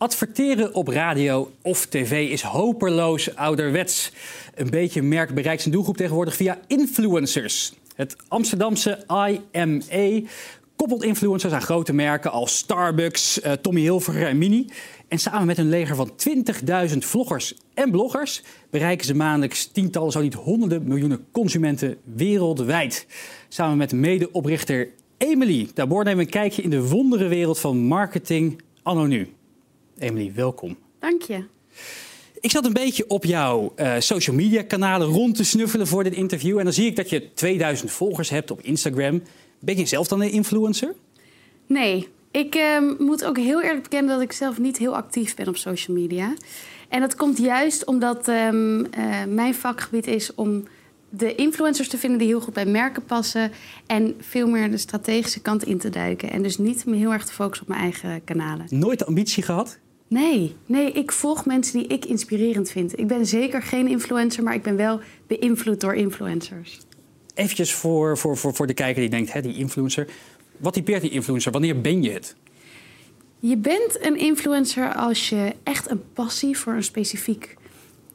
Adverteren op radio of tv is hopeloos ouderwets. Een beetje merk bereikt zijn doelgroep tegenwoordig via influencers. Het Amsterdamse IME koppelt influencers aan grote merken als Starbucks, uh, Tommy Hilfiger en Mini. En samen met een leger van 20.000 vloggers en bloggers bereiken ze maandelijks tientallen, zo niet honderden miljoenen consumenten wereldwijd. Samen met medeoprichter Emily Daarboor nemen we een kijkje in de wonderenwereld van marketing anno nu. Emily, welkom. Dank je. Ik zat een beetje op jouw uh, social media kanalen rond te snuffelen voor dit interview. En dan zie ik dat je 2000 volgers hebt op Instagram. Ben je zelf dan een influencer? Nee, ik uh, moet ook heel eerlijk bekennen dat ik zelf niet heel actief ben op social media. En dat komt juist omdat um, uh, mijn vakgebied is om de influencers te vinden die heel goed bij merken passen. En veel meer de strategische kant in te duiken. En dus niet me heel erg te focussen op mijn eigen kanalen. Nooit de ambitie gehad? Nee, nee, ik volg mensen die ik inspirerend vind. Ik ben zeker geen influencer, maar ik ben wel beïnvloed door influencers. Even voor, voor, voor, voor de kijker die denkt, hè, die influencer. Wat typeert die influencer? Wanneer ben je het? Je bent een influencer als je echt een passie voor een specifiek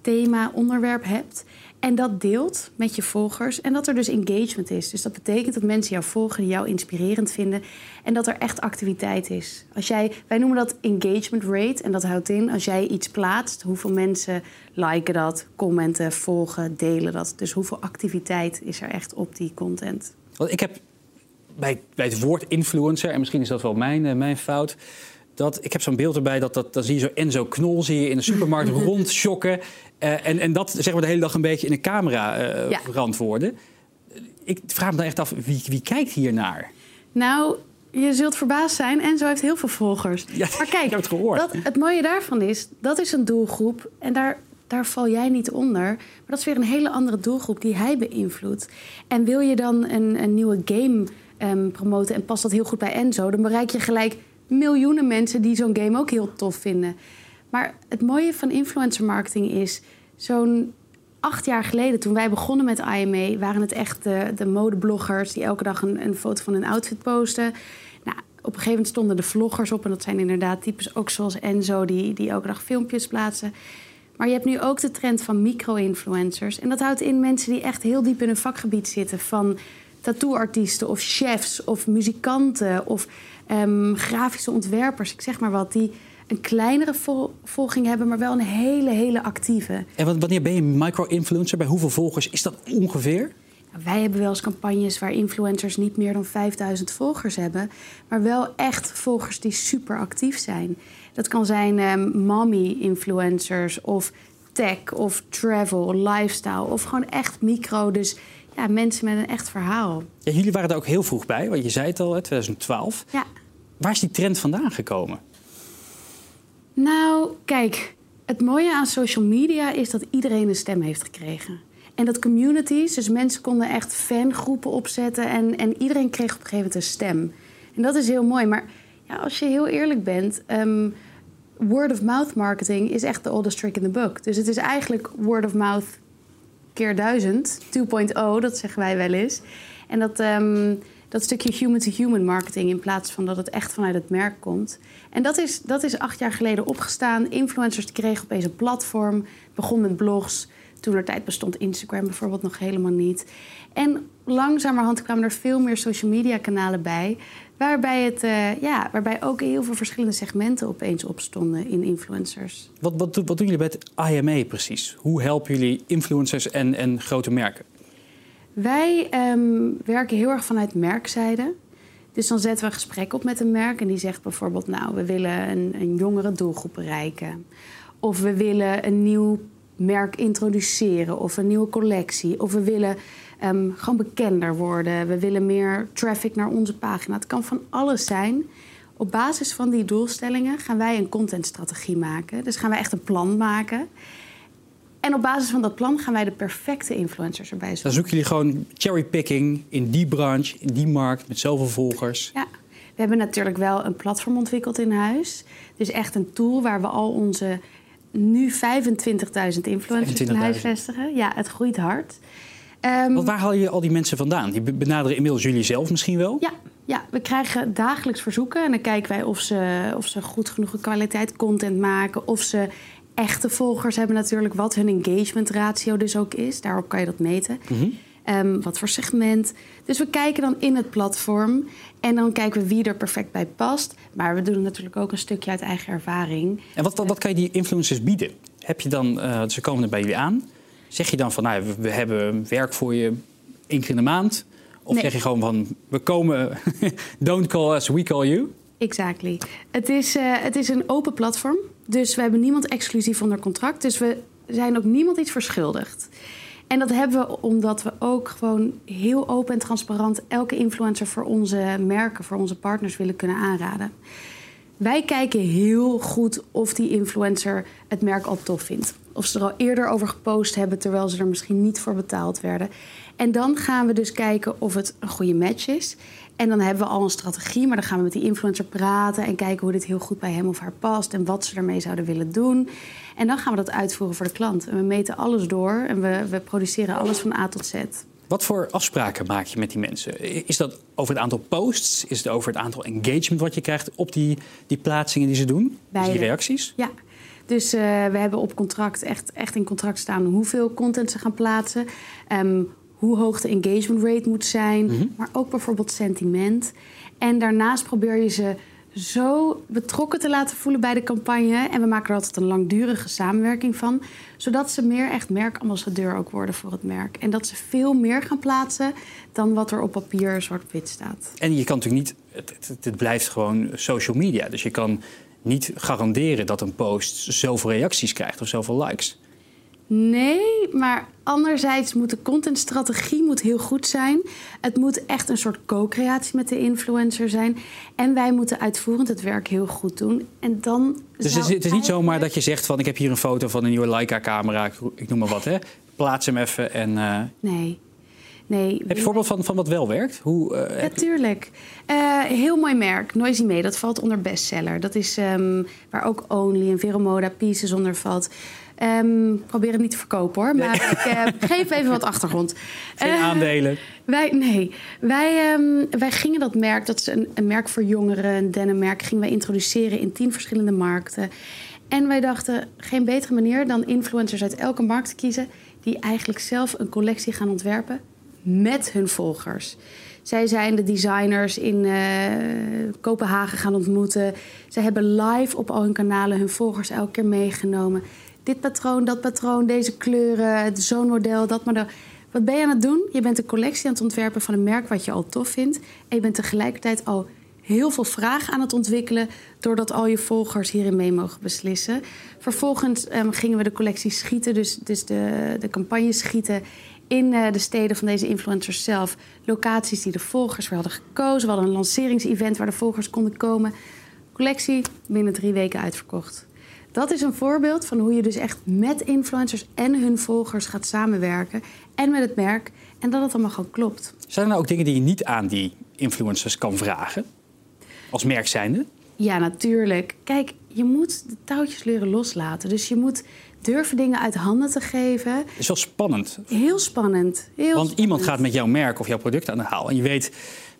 thema, onderwerp hebt. En dat deelt met je volgers. En dat er dus engagement is. Dus dat betekent dat mensen jou volgen, die jou inspirerend vinden. En dat er echt activiteit is. Als jij, wij noemen dat engagement rate. En dat houdt in als jij iets plaatst, hoeveel mensen liken dat, commenten, volgen, delen dat. Dus hoeveel activiteit is er echt op die content. Want ik heb bij, bij het woord influencer, en misschien is dat wel mijn, eh, mijn fout dat, ik heb zo'n beeld erbij, dat, dat, dan zie je zo Enzo Knol zie je in de supermarkt rondschokken. Uh, en, en dat zeggen we de hele dag een beetje in de camera uh, ja. verantwoorden. Ik vraag me dan echt af, wie, wie kijkt hier naar? Nou, je zult verbaasd zijn. Enzo heeft heel veel volgers. Ja, maar kijk, ik heb het gehoord. Dat, het mooie daarvan is, dat is een doelgroep. En daar, daar val jij niet onder. Maar dat is weer een hele andere doelgroep die hij beïnvloedt. En wil je dan een, een nieuwe game um, promoten en past dat heel goed bij Enzo... dan bereik je gelijk miljoenen mensen die zo'n game ook heel tof vinden. Maar het mooie van influencer marketing is, zo'n acht jaar geleden, toen wij begonnen met IME, waren het echt de, de modebloggers die elke dag een, een foto van een outfit posten. Nou, op een gegeven moment stonden de vloggers op. En dat zijn inderdaad types ook zoals Enzo, die, die elke dag filmpjes plaatsen. Maar je hebt nu ook de trend van micro-influencers. En dat houdt in mensen die echt heel diep in een vakgebied zitten. Van tattooartiesten of chefs of muzikanten of um, grafische ontwerpers, ik zeg maar wat, die een kleinere volging hebben, maar wel een hele, hele actieve. En wanneer ben je micro-influencer? Bij hoeveel volgers is dat ongeveer? Nou, wij hebben wel eens campagnes waar influencers niet meer dan 5000 volgers hebben, maar wel echt volgers die super actief zijn. Dat kan zijn um, mommy-influencers of tech of travel, lifestyle of gewoon echt micro. Dus ja, mensen met een echt verhaal. Ja, jullie waren er ook heel vroeg bij, want je zei het al, 2012. Ja. Waar is die trend vandaan gekomen? Nou, kijk, het mooie aan social media is dat iedereen een stem heeft gekregen. En dat communities, dus mensen konden echt fangroepen opzetten en, en iedereen kreeg op een gegeven moment een stem. En dat is heel mooi. Maar ja, als je heel eerlijk bent, um, word of mouth marketing is echt de oldest trick in the book. Dus het is eigenlijk word of mouth keer duizend, 2.0, dat zeggen wij wel eens. En dat, um, dat stukje human-to-human marketing in plaats van dat het echt vanuit het merk komt. En dat is, dat is acht jaar geleden opgestaan. Influencers kregen opeens een platform, begon met blogs. Toen er tijd bestond Instagram bijvoorbeeld nog helemaal niet. En langzamerhand kwamen er veel meer social media kanalen bij. Waarbij, het, uh, ja, waarbij ook heel veel verschillende segmenten opeens opstonden in influencers. Wat, wat, wat doen jullie bij het IME precies? Hoe helpen jullie influencers en, en grote merken? Wij um, werken heel erg vanuit merkzijde. Dus dan zetten we een gesprek op met een merk en die zegt bijvoorbeeld: Nou, we willen een, een jongere doelgroep bereiken. Of we willen een nieuw merk introduceren of een nieuwe collectie. Of we willen um, gewoon bekender worden. We willen meer traffic naar onze pagina. Het kan van alles zijn. Op basis van die doelstellingen gaan wij een contentstrategie maken. Dus gaan wij echt een plan maken. En op basis van dat plan gaan wij de perfecte influencers erbij zoeken. Dan zoeken jullie gewoon cherrypicking in die branche, in die markt, met zoveel volgers. Ja, we hebben natuurlijk wel een platform ontwikkeld in huis. Dus echt een tool waar we al onze nu 25.000 influencers in huis vestigen. Ja, het groeit hard. Um, Want waar haal je al die mensen vandaan? Die benaderen inmiddels jullie zelf misschien wel? Ja, Ja, we krijgen dagelijks verzoeken en dan kijken wij of ze, of ze goed genoeg kwaliteit content maken, of ze echte volgers hebben natuurlijk, wat hun engagement ratio dus ook is. Daarop kan je dat meten. Ehm, wat voor segment. Dus we kijken dan in het platform en dan kijken we wie er perfect bij past. Maar we doen natuurlijk ook een stukje uit eigen ervaring. En wat, wat, wat kan je die influencers bieden? Heb je dan, eh, ze komen er bij jullie aan. Zeg je dan van, nou, we, we hebben werk voor je één keer in de maand? Of Nee. zeg je gewoon van, we komen, don't call us, we call you? Exactly. Het is, eh, het is een open platform. Dus we hebben niemand exclusief onder contract. Dus we zijn ook niemand iets verschuldigd. En dat hebben we omdat we ook gewoon heel open en transparant elke influencer voor onze merken, voor onze partners willen kunnen aanraden. Wij kijken heel goed of die influencer het merk al tof vindt. Of ze er al eerder over gepost hebben terwijl ze er misschien niet voor betaald werden. En dan gaan we dus kijken of het een goede match is. En dan hebben we al een strategie, maar dan gaan we met die influencer praten en kijken hoe dit heel goed bij hem of haar past en wat ze ermee zouden willen doen. En dan gaan we dat uitvoeren voor de klant. En we meten alles door en we, we produceren alles van A tot Z. Wat voor afspraken maak je met die mensen? Is dat over het aantal posts? Is het over het aantal engagement wat je krijgt op die, die plaatsingen die ze doen? Dus die reacties? Ja, dus eh, we hebben op contract echt, echt in contract staan hoeveel content ze gaan plaatsen. ehm, hoe hoog de engagement rate moet zijn, maar ook bijvoorbeeld sentiment. En daarnaast probeer je ze zo betrokken te laten voelen bij de campagne. En we maken er altijd een langdurige samenwerking van. Zodat ze meer echt merkambassadeur ook worden voor het merk. En dat ze veel meer gaan plaatsen dan wat er op papier zwart-wit staat. En je kan natuurlijk niet, het, het, het blijft gewoon social media. Dus je kan niet garanderen dat een post zoveel reacties krijgt of zoveel likes. Nee, maar anderzijds moet de contentstrategie moet heel goed zijn. Het moet echt een soort co-creatie met de influencer zijn. En wij moeten uitvoerend het werk heel goed doen. En dan Dus het is, het is niet zomaar dat je zegt van ik heb hier een foto van een nieuwe Leica-camera, ik, ik noem maar wat, hè. Plaats hem even en... eh, Nee. Nee. heb je een voorbeeld van, van wat wel werkt? Hoe, eh, Natuurlijk. Eh, heel mooi merk, Noisy Mee. Dat valt onder bestseller. Dat is ehm, waar ook Only en Veromoda Pieces onder valt. Ehm, probeer het niet te verkopen hoor. Maar ik eh, geef even wat achtergrond. Geen aandelen. Wij, nee, wij, ehm, wij gingen dat merk, dat is een, een merk voor jongeren, een dennenmerk, gingen wij introduceren in tien verschillende markten. En wij dachten, geen betere manier dan influencers uit elke markt te kiezen... die eigenlijk zelf een collectie gaan ontwerpen met hun volgers. Zij zijn de designers in eh, Kopenhagen gaan ontmoeten. Zij hebben live op al hun kanalen hun volgers elke keer meegenomen. Dit patroon, dat patroon, deze kleuren, zo'n model, dat model. Wat ben je aan het doen? Je bent een collectie aan het ontwerpen van een merk wat je al tof vindt. En je bent tegelijkertijd al heel veel vragen aan het ontwikkelen... doordat al je volgers hierin mee mogen beslissen. Vervolgens ehm, gingen we de collectie schieten, dus, dus de, de campagne schieten... in eh, de steden van deze influencers zelf. Locaties die de volgers weer hadden gekozen. We hadden een lanceringsevent waar de volgers konden komen. Collectie binnen drie weken uitverkocht. Dat is een voorbeeld van hoe je dus echt met influencers en hun volgers gaat samenwerken. En met het merk. En dat het allemaal gewoon klopt. Zijn er nou ook dingen die je niet aan die influencers kan vragen? Als merk zijnde? Ja, natuurlijk. Kijk, je moet de touwtjes leren loslaten. Dus je moet durven dingen uit handen te geven. Het is wel spannend. Heel spannend. Heel Want spannend. iemand gaat met jouw merk of jouw product aan de haal. En je weet,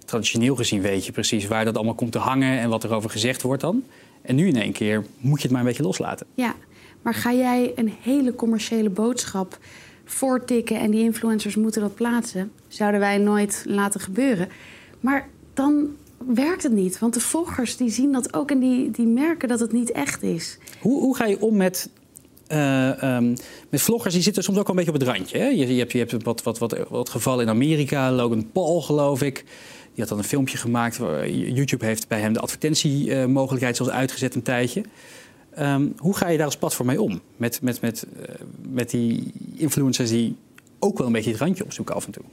traditioneel gezien weet je precies waar dat allemaal komt te hangen en wat er over gezegd wordt dan. En nu in één keer moet je het maar een beetje loslaten. Ja, maar ga jij een hele commerciële boodschap voortikken en die influencers moeten dat plaatsen, zouden wij nooit laten gebeuren. Maar dan werkt het niet, want de volgers die zien dat ook en die, die merken dat het niet echt is. Hoe, hoe ga je om met, eh, ehm, met vloggers? Die zitten soms ook wel een beetje op het randje. Hè? Je, je hebt, je hebt wat, wat, wat, wat gevallen in Amerika. Logan Paul, geloof ik. Die had dan een filmpje gemaakt. YouTube heeft bij hem de advertentiemogelijkheid zelfs uitgezet een tijdje. Ehm, hoe ga je daar als platform mee om? Met, met, met, eh, met die influencers die ook wel een beetje het randje opzoeken af en toe.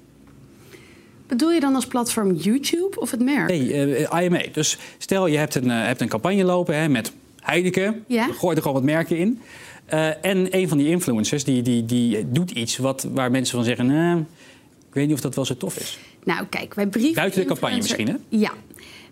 Bedoel je dan als platform YouTube of het merk? Nee, eh, IMA. Dus stel je hebt een, hebt een campagne lopen hè, met Heineken. Ja. Gooi er gewoon wat merken in. Eh, en een van die influencers die, die, die doet iets wat, waar mensen van zeggen... "Nou, ik weet niet of dat wel zo tof is. Nou, kijk, wij brieven. Buiten de campagne misschien, Ja.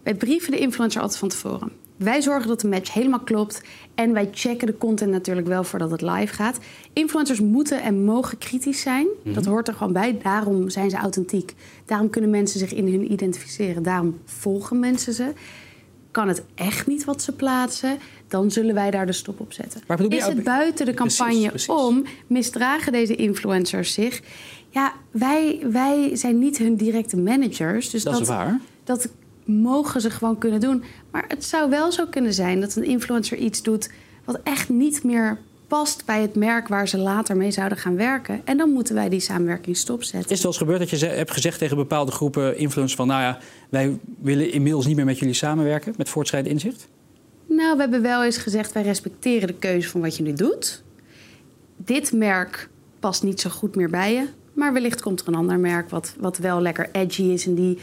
Wij brieven de influencer altijd van tevoren. wij zorgen dat de match helemaal klopt. En wij checken de content natuurlijk wel voordat het live gaat. Influencers moeten en mogen kritisch zijn. Mhm. Dat hoort er gewoon bij. Daarom zijn ze authentiek. Daarom kunnen mensen zich in hun identificeren. Daarom volgen mensen ze. Kan het echt niet wat ze plaatsen, dan zullen wij daar de stop op zetten. Maar Is het buiten de campagne precies. om misdragen deze influencers zich? Ja, wij, wij zijn niet hun directe managers. Dus Dat is waar. dat mogen ze gewoon kunnen doen. Maar het zou wel zo kunnen zijn dat een influencer iets doet wat echt niet meer past bij het merk waar ze later mee zouden gaan werken. En dan moeten wij die samenwerking stopzetten. Is het wel eens gebeurd dat je hebt gezegd tegen bepaalde groepen influencers van... nou ja, wij willen inmiddels niet meer met jullie samenwerken met voortschrijdend inzicht? Nou, we hebben wel eens gezegd, wij respecteren de keuze van wat je nu doet. Dit merk past niet zo goed meer bij je. Maar wellicht komt er een ander merk wat, wat wel lekker edgy is... en die,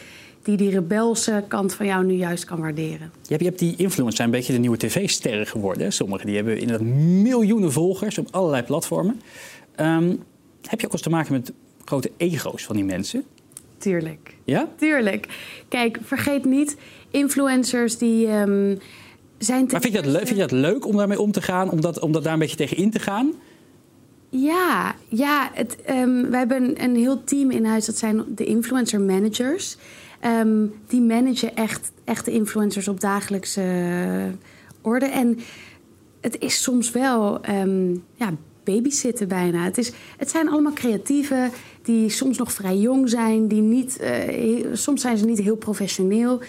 die die rebelse kant van jou nu juist kan waarderen. Je hebt, je hebt die influencers zijn een beetje de nieuwe tv-sterren geworden. Sommigen die hebben inderdaad miljoenen volgers op allerlei platformen. Ehm, heb je ook eens te maken met grote ego's van die mensen? Tuurlijk. Ja? Tuurlijk. Kijk, vergeet niet, influencers die ehm, zijn... Maar vind je, dat vind je dat leuk om daarmee om te gaan? Om dat, om dat daar een beetje tegen in te gaan? Ja, ja het, ehm, wij hebben een heel team in huis. Dat zijn de influencer managers. Ehm, die managen echt, echt de influencers op dagelijkse eh, orde. En het is soms wel ehm, ja, babysitten bijna. Het, is, het zijn allemaal creatieven die soms nog vrij jong zijn. Die niet, eh, heel- soms zijn ze niet heel professioneel.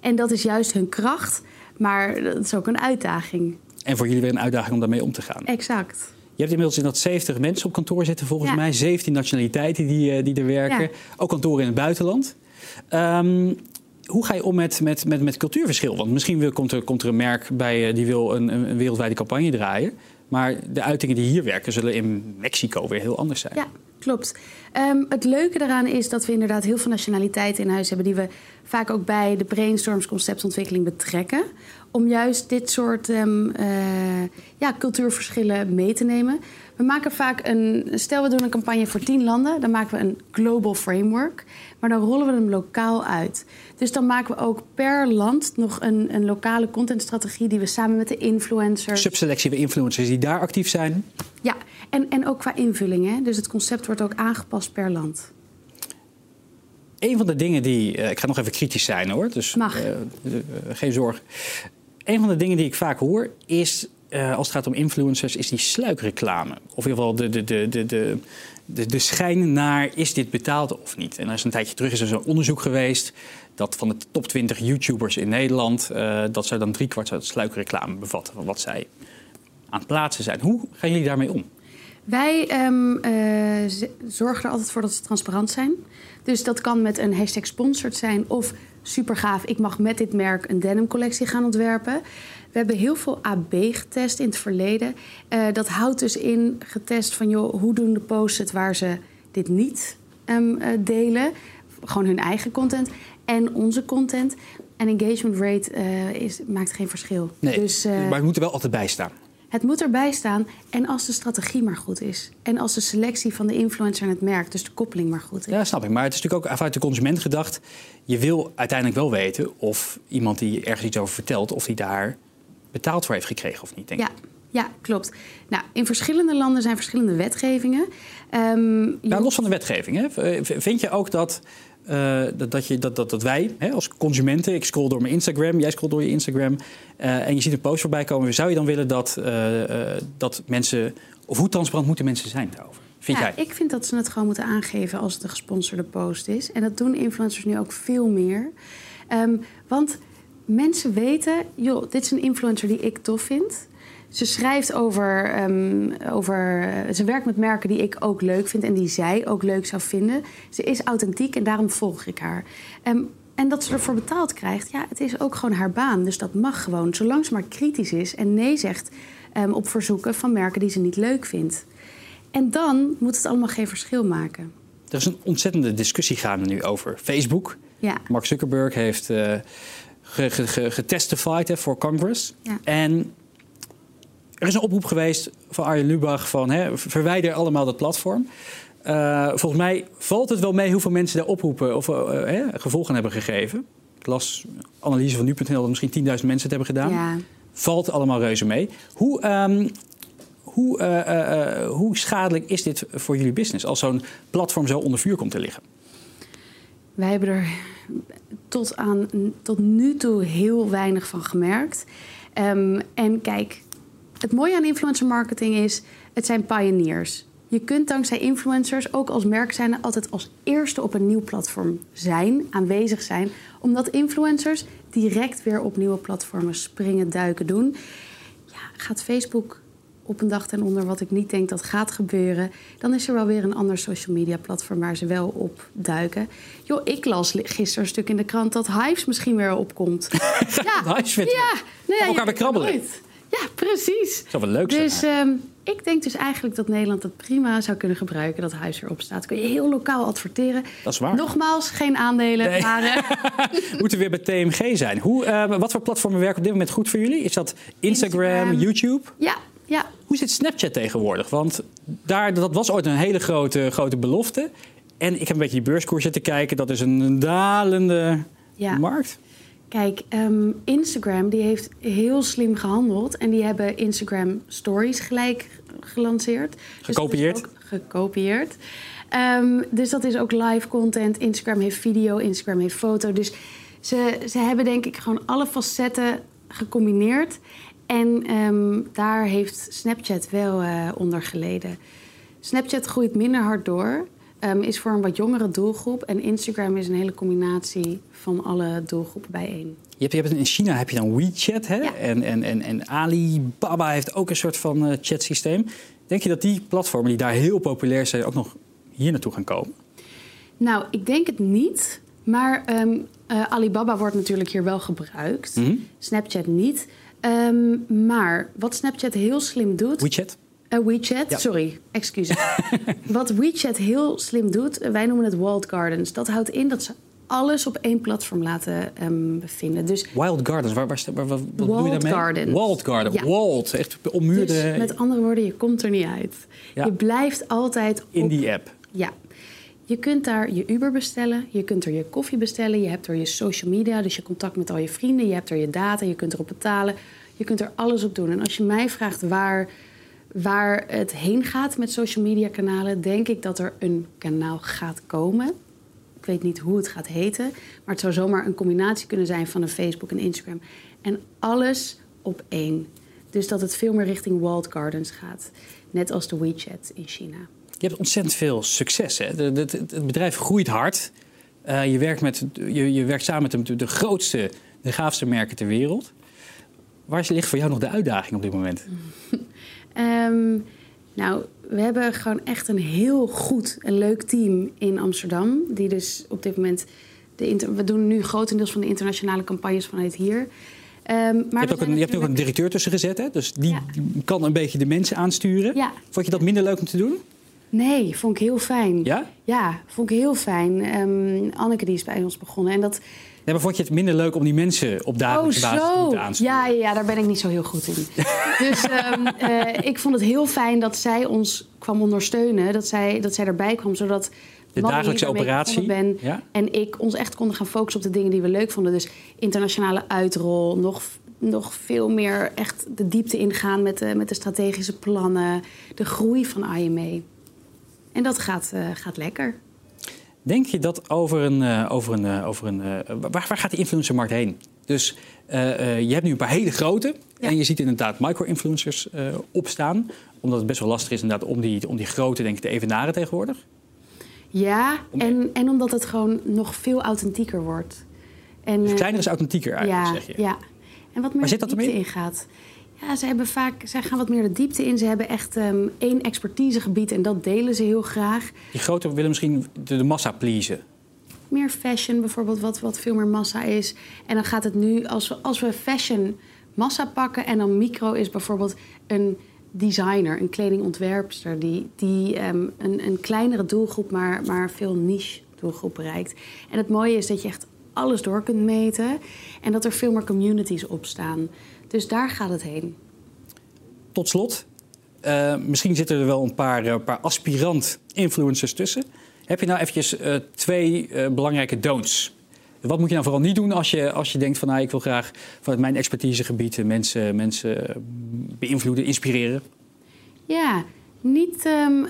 En dat is juist hun kracht. Maar dat is ook een uitdaging. En voor jullie weer een uitdaging om daarmee om te gaan. Exact. Je hebt inmiddels in dat 70 mensen op kantoor zitten, volgens Ja. mij. 17 nationaliteiten die, eh, die er werken. Ja. Ook kantoren in het buitenland. Ehm, hoe ga je om met, met, met, met cultuurverschil? Want misschien wil, komt, er, komt er een merk bij eh, die wil een, een, wereldwijde campagne draaien. Maar de uitingen die hier werken zullen in Mexico weer heel anders zijn. Ja, klopt. Ehm, het leuke daaraan is dat we inderdaad heel veel nationaliteiten in huis hebben... die we vaak ook bij de brainstorms conceptontwikkeling betrekken... om juist dit soort ehm, eh, ja, cultuurverschillen mee te nemen. We maken vaak een... Stel, we doen een campagne voor tien landen... dan maken we een global framework... maar dan rollen we hem lokaal uit. Dus dan maken we ook per land nog een, een lokale contentstrategie... die we samen met de influencers... Subselectie van influencers die daar actief zijn. Ja, en, en ook qua invulling. Hè? Dus het concept wordt ook aangepast per land. Een van de dingen die. eh, ik ga nog even kritisch zijn hoor, dus Mag. eh, eh, geen zorg. Een van de dingen die ik vaak hoor is. als het gaat om influencers, is die sluikreclame. Of in ieder geval de, de, de, de, de, de, de schijn naar is dit betaald of niet. En er is een tijdje terug is er zo'n onderzoek geweest dat van de top 20 YouTubers in Nederland, dat zou dan driekwart uit sluikreclame bevatten van wat zij aan het plaatsen zijn. Hoe gaan jullie daarmee om? Wij ehm, eh, zorgen er altijd voor dat ze transparant zijn. Dus dat kan met een hashtag sponsored zijn of super gaaf. Ik mag met dit merk een denim collectie gaan ontwerpen. We hebben heel veel AB getest in het verleden. Eh, dat houdt dus in getest van joh, hoe doen de posts het waar ze dit niet ehm, eh, delen. Gewoon hun eigen content en onze content. En engagement rate is, maakt geen verschil. Nee, Dus, maar het moet er wel altijd bij staan. Het moet erbij staan en als de strategie maar goed is. En als de selectie van de influencer en het merk, dus de koppeling maar goed is. Ja, snap ik. Maar het is natuurlijk ook vanuit de consument gedacht. Je wil uiteindelijk wel weten of iemand die ergens iets over vertelt, of die daar betaald voor heeft gekregen of niet. Denk ik. Ja, ja, klopt. Nou, in verschillende landen zijn verschillende wetgevingen. Nou, los van de wetgeving, hè, vind je ook dat, eh, dat, dat, je, dat, dat, dat wij hè, als consumenten, ik scroll door mijn Instagram, jij scrolt door je Instagram, eh, en je ziet een post voorbij komen, zou je dan willen dat, eh, dat mensen, of hoe transparant moeten mensen zijn daarover? Vind ja, jij? ik vind dat ze het gewoon moeten aangeven als het een gesponsorde post is. En dat doen influencers nu ook veel meer. Ehm, want mensen weten, joh, dit is een influencer die ik tof vind. Ze schrijft over, ehm, over. Ze werkt met merken die ik ook leuk vind en die zij ook leuk zou vinden. Ze is authentiek en daarom volg ik haar. Ehm, en dat ze ervoor betaald krijgt, ja, het is ook gewoon haar baan. Dus dat mag gewoon, zolang ze maar kritisch is en nee zegt ehm, op verzoeken van merken die ze niet leuk vindt. En dan moet het allemaal geen verschil maken. Er is een ontzettende discussie gaande nu over Facebook. Ja. Mark Zuckerberg heeft eh ge- ge- ge- getestified hè, voor Congress. Ja. En er is een oproep geweest van Arjen Lubach van hè, verwijder allemaal dat platform. Eh, volgens mij valt het wel mee hoeveel mensen daar oproepen of eh, hè, gevolgen hebben gegeven. Ik las analyse van nu.nl dat misschien 10.000 mensen het hebben gedaan. Ja. Valt allemaal reuze mee. Hoe, ehm, hoe, eh, hoe schadelijk is dit voor jullie business als zo'n platform zo onder vuur komt te liggen? Wij hebben er tot, aan, tot nu toe heel weinig van gemerkt. Ehm, en kijk, het mooie aan influencer marketing is, het zijn pioneers. Je kunt dankzij influencers ook als merk zijn altijd als eerste op een nieuw platform zijn, aanwezig zijn. Omdat influencers direct weer op nieuwe platformen springen, duiken, doen. Ja, gaat Facebook op een dag ten onder, wat ik niet denk dat gaat gebeuren, dan is er wel weer een ander social media platform waar ze wel op duiken. Joh, ik las gisteren een stuk in de krant dat Hives misschien weer opkomt. ja, Hives weer. Ja, nee, ja, elkaar weer krabbelen. Nooit. Ja, precies. Zou wel leuk zijn. Dus uh, ik denk dus eigenlijk dat Nederland het prima zou kunnen gebruiken dat huis erop staat. Kun je heel lokaal adverteren. Dat is waar. Nogmaals, geen aandelen. Nee. Maar, uh... Moeten we weer bij TMG zijn. Hoe, uh, wat voor platformen werken op dit moment goed voor jullie? Is dat Instagram, Instagram. YouTube? Ja, ja. Hoe zit Snapchat tegenwoordig? Want daar, dat was ooit een hele grote, grote belofte. En ik heb een beetje die beurskoers zitten kijken. Dat is een dalende ja. markt. Kijk, um, Instagram die heeft heel slim gehandeld. En die hebben Instagram Stories gelijk gelanceerd. Gekopieerd? Dus gekopieerd. Um, dus dat is ook live content. Instagram heeft video, Instagram heeft foto. Dus ze, ze hebben denk ik gewoon alle facetten gecombineerd. En um, daar heeft Snapchat wel uh, onder geleden. Snapchat groeit minder hard door. Um, is voor een wat jongere doelgroep. En Instagram is een hele combinatie van alle doelgroepen bijeen. Je hebt, je hebt in China heb je dan WeChat. Hè? Ja. En, en, en, en Alibaba heeft ook een soort van uh, chatsysteem. Denk je dat die platformen die daar heel populair zijn... ook nog hier naartoe gaan komen? Nou, ik denk het niet. Maar um, uh, Alibaba wordt natuurlijk hier wel gebruikt. Mm -hmm. Snapchat niet. Um, maar wat Snapchat heel slim doet... WeChat? Uh, WeChat, ja. sorry, excuses. Wat WeChat heel slim doet, wij noemen het walled gardens. Dat houdt in dat ze alles op één platform laten um, bevinden. Dus Wild Gardens, waar, waar, waar, wat doe je daarmee? Gardens. Walled Garden, Ja. walled, echt ommuurde Dus met andere woorden, je komt er niet uit. Ja. Je blijft altijd op... in die app. Ja. Je kunt daar je Uber bestellen, je kunt er je koffie bestellen, je hebt er je social media, dus je contact met al je vrienden, je hebt er je data, je kunt erop betalen, je kunt er alles op doen. En als je mij vraagt waar, waar het heen gaat met social media kanalen, denk ik dat er een kanaal gaat komen. Ik weet niet hoe het gaat heten, maar het zou zomaar een combinatie kunnen zijn van een Facebook en Instagram. En alles op één. Dus dat het veel meer richting walled gardens gaat. Net als de WeChat in China. Je hebt ontzettend veel succes. Hè? Het bedrijf groeit hard. Uh, je, werkt met, je, je, werkt samen met de, de, grootste, de gaafste merken ter wereld. Waar ligt voor jou nog de uitdaging op dit moment? um, nou, we hebben gewoon echt een heel goed en leuk team in Amsterdam. Die dus op dit moment... De we doen nu grotendeels van de internationale campagnes vanuit hier. Um, maar je hebt ook een, je hebt ook een directeur tussen gezet, hè? Dus die, Ja. kan een beetje de mensen aansturen. Ja. Vond je dat minder leuk om te doen? Nee, vond ik heel fijn. Ja? Ja, vond ik heel fijn. Um, Anneke die is bij ons begonnen. En dat, maar vond je het minder leuk om die mensen op oh, dagelijkse basis te moeten? Ja, ja, daar ben ik niet zo heel goed in. dus um, uh, ik vond het heel fijn dat zij ons kwam ondersteunen. Dat zij, dat zij erbij kwam, zodat... De dagelijkse ik operatie, begonnen Ben, ja. En ik ons echt konden gaan focussen op de dingen die we leuk vonden. Dus internationale uitrol, nog, nog veel meer echt de diepte ingaan met de, met de strategische plannen. De groei van IME. En dat gaat, uh, gaat lekker. Denk je dat over een. Uh, over een, uh, over een uh, waar, waar gaat die influencermarkt heen? Dus je hebt nu een paar hele grote. Ja. En je ziet inderdaad micro-influencers opstaan. Omdat het best wel lastig is inderdaad om die, om die grote denk ik, te evenaren tegenwoordig. Ja, en, en omdat het gewoon nog veel authentieker wordt. En, dus kleiner is authentieker eigenlijk, ja, zeg je. Ja, en wat meer Waar zit de dat in gaat. Ja, ze hebben vaak, zij gaan wat meer de diepte in. Ze hebben echt um, één expertisegebied en dat delen ze heel graag. Die grote willen misschien de, de massa pleasen. Meer fashion bijvoorbeeld, wat, wat veel meer massa is. En dan gaat het nu, als we, als we fashion massa pakken en dan micro is bijvoorbeeld een designer, een kledingontwerpster, die, die um, een, een kleinere doelgroep, maar, maar veel niche doelgroep bereikt. En het mooie is dat je echt alles door kunt meten en dat er veel meer communities op staan. Dus daar gaat het heen. Tot slot, uh, misschien zitten er wel een paar, uh, paar aspirant influencers tussen. Heb je nou eventjes uh, twee belangrijke don'ts? Wat moet je nou vooral niet doen als je, als je denkt van nou, ik wil graag vanuit mijn expertisegebied mensen, mensen beïnvloeden, inspireren? Ja, niet, um,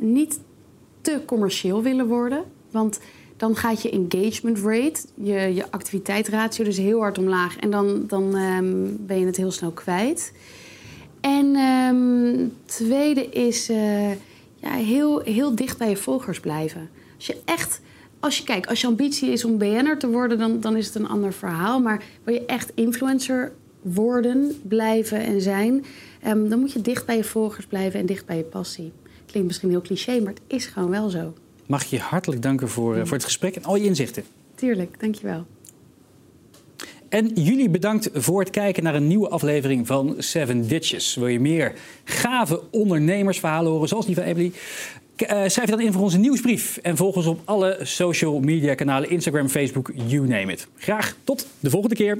niet te commercieel willen worden. Want dan gaat je engagement rate, je, je activiteitsratio dus heel hard omlaag. En dan, dan um, ben je het heel snel kwijt. En um, tweede is uh, ja, heel, heel dicht bij je volgers blijven. Als je echt, als je kijkt, als je ambitie is om BN'er te worden, dan, dan is het een ander verhaal. Maar wil je echt influencer worden, blijven en zijn, um, dan moet je dicht bij je volgers blijven en dicht bij je passie. Klinkt misschien heel cliché, maar het is gewoon wel zo. Mag ik je hartelijk danken voor, voor het gesprek en al je inzichten. Tuurlijk, dankjewel. En jullie bedankt voor het kijken naar een nieuwe aflevering van Seven Ditches. Wil je meer gave ondernemersverhalen horen, zoals die van Emily? Uh, schrijf je dan in voor onze nieuwsbrief. En volg ons op alle social media kanalen: Instagram, Facebook, you name it. Graag tot de volgende keer.